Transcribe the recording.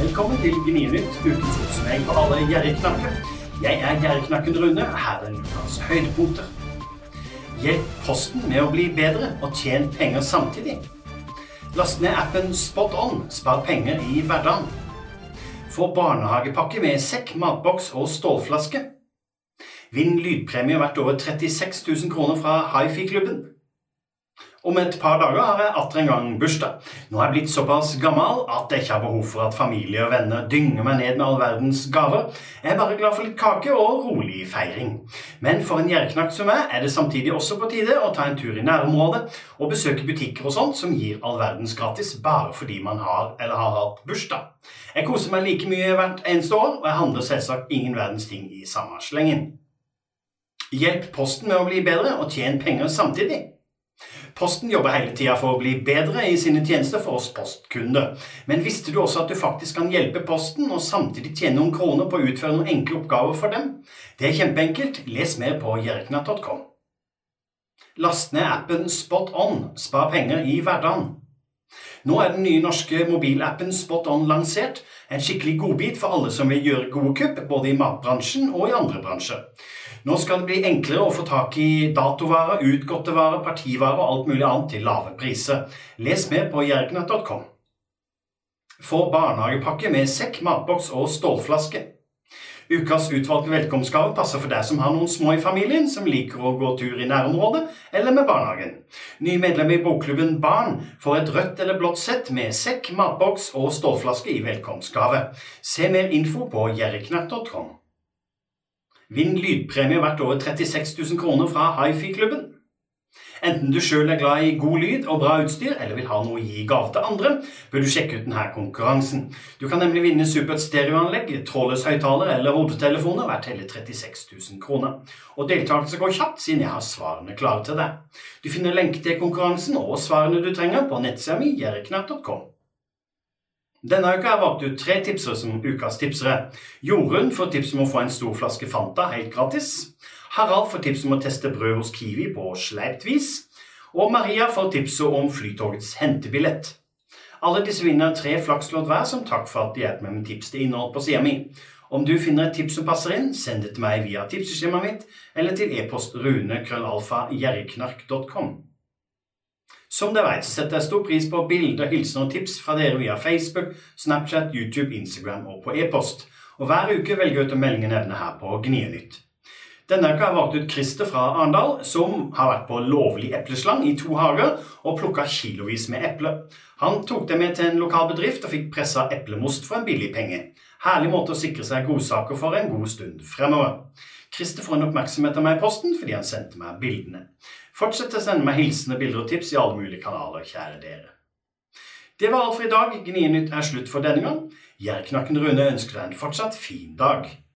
Velkommen til Gnienytt, ukens oppsummering for alle gjerrigknakker. Jeg er gjerrigknakken Rune. Her er ukas høydepunkter. Hjelp Posten med å bli bedre og tjen penger samtidig. Last ned appen Spot On. Spar penger i hverdagen. Få barnehagepakke med sekk, matboks og stålflaske. Vinn lydpremie verdt over 36 000 kroner fra Hifi-klubben. Om et par dager har jeg atter en gang bursdag. Nå er jeg blitt såpass gammel at jeg ikke har behov for at familie og venner dynger meg ned med all verdens gaver. Jeg er bare glad for litt kake og rolig feiring. Men for en gjerrknakt som meg er det samtidig også på tide å ta en tur i nærområdet og besøke butikker og sånt som gir all verdens gratis bare fordi man har eller har hatt bursdag. Jeg koser meg like mye hvert eneste år, og jeg handler selvsagt ingen verdens ting i samme slengen. Hjelp Posten med å bli bedre og tjen penger samtidig. Posten jobber hele tida for å bli bedre i sine tjenester for oss postkunder. Men visste du også at du faktisk kan hjelpe Posten og samtidig tjene noen kroner på å utføre noen enkle oppgaver for dem? Det er kjempeenkelt. Les mer på jerkna.com. Last ned appen Spot On. Spar penger i hverdagen. Nå er den nye norske mobilappen Spot On lansert. En skikkelig godbit for alle som vil gjøre gode kupp, både i matbransjen og i andre bransjer. Nå skal det bli enklere å få tak i datovarer, utgåtte varer, partivarer og alt mulig annet til lave priser. Les mer på jerknett.com. Få barnehagepakke med sekk, matboks og stålflaske. Ukas utvalgte velkomstgave passer for deg som har noen små i familien som liker å gå tur i nærområdet eller med barnehagen. Nye medlem i bokklubben Barn får et rødt eller blått sett med sekk, matboks og stålflaske i velkomstgave. Se mer info på jerriknatt.com. Vinn lydpremie verdt over 36 000 kroner fra Hifi-klubben. Enten du sjøl er glad i god lyd og bra utstyr, eller vil ha noe å gi gave til andre, bør du sjekke ut denne konkurransen. Du kan nemlig vinne supert stereoanlegg, trådløs høyttaler eller hodetelefoner verdt hele 36 000 kroner. Og deltakelse går kjapt, siden jeg har svarene klare til deg. Du finner lenke til konkurransen og svarene du trenger på nettsida mi jerknatt.com. Denne uka har jeg valgt ut tre tipsere som ukas tipsere. Jorunn får tips om å få en stor flaske Fanta helt gratis. Harald får tips om å teste brød hos Kiwi på sleipt vis. Og Maria får tipset om Flytogets hentebillett. Alle disse vinner tre flakslodd hver som takk for at de hjelper meg med tips til innhold på sida mi. Om du finner et tips som passer inn, send det til meg via tipseskjemaet mitt eller til e-post runekrøllalfa.jerriknark.com. Som dere vet, setter jeg stor pris på bilder, hilsener og tips fra dere via Facebook, Snapchat, YouTube, Instagram og på e-post. Og hver uke velger jeg ut å melde og nevner her på Gnienytt. Denne uka har jeg valgt ut Christer fra Arendal, som har vært på lovlig epleslang i to hager og plukka kilovis med epler. Han tok det med til en lokal bedrift og fikk pressa eplemost for en billig penge. Herlig måte å sikre seg godsaker for en god stund fremover. Christer får en oppmerksomhet av meg i posten fordi han sendte meg bildene. Fortsett å sende meg hilsener, bilder og tips i alle mulige kanaler, kjære dere. Det var alt for i dag. Gnienytt er slutt for denne gang. Jerknakken Rune ønsker deg en fortsatt fin dag.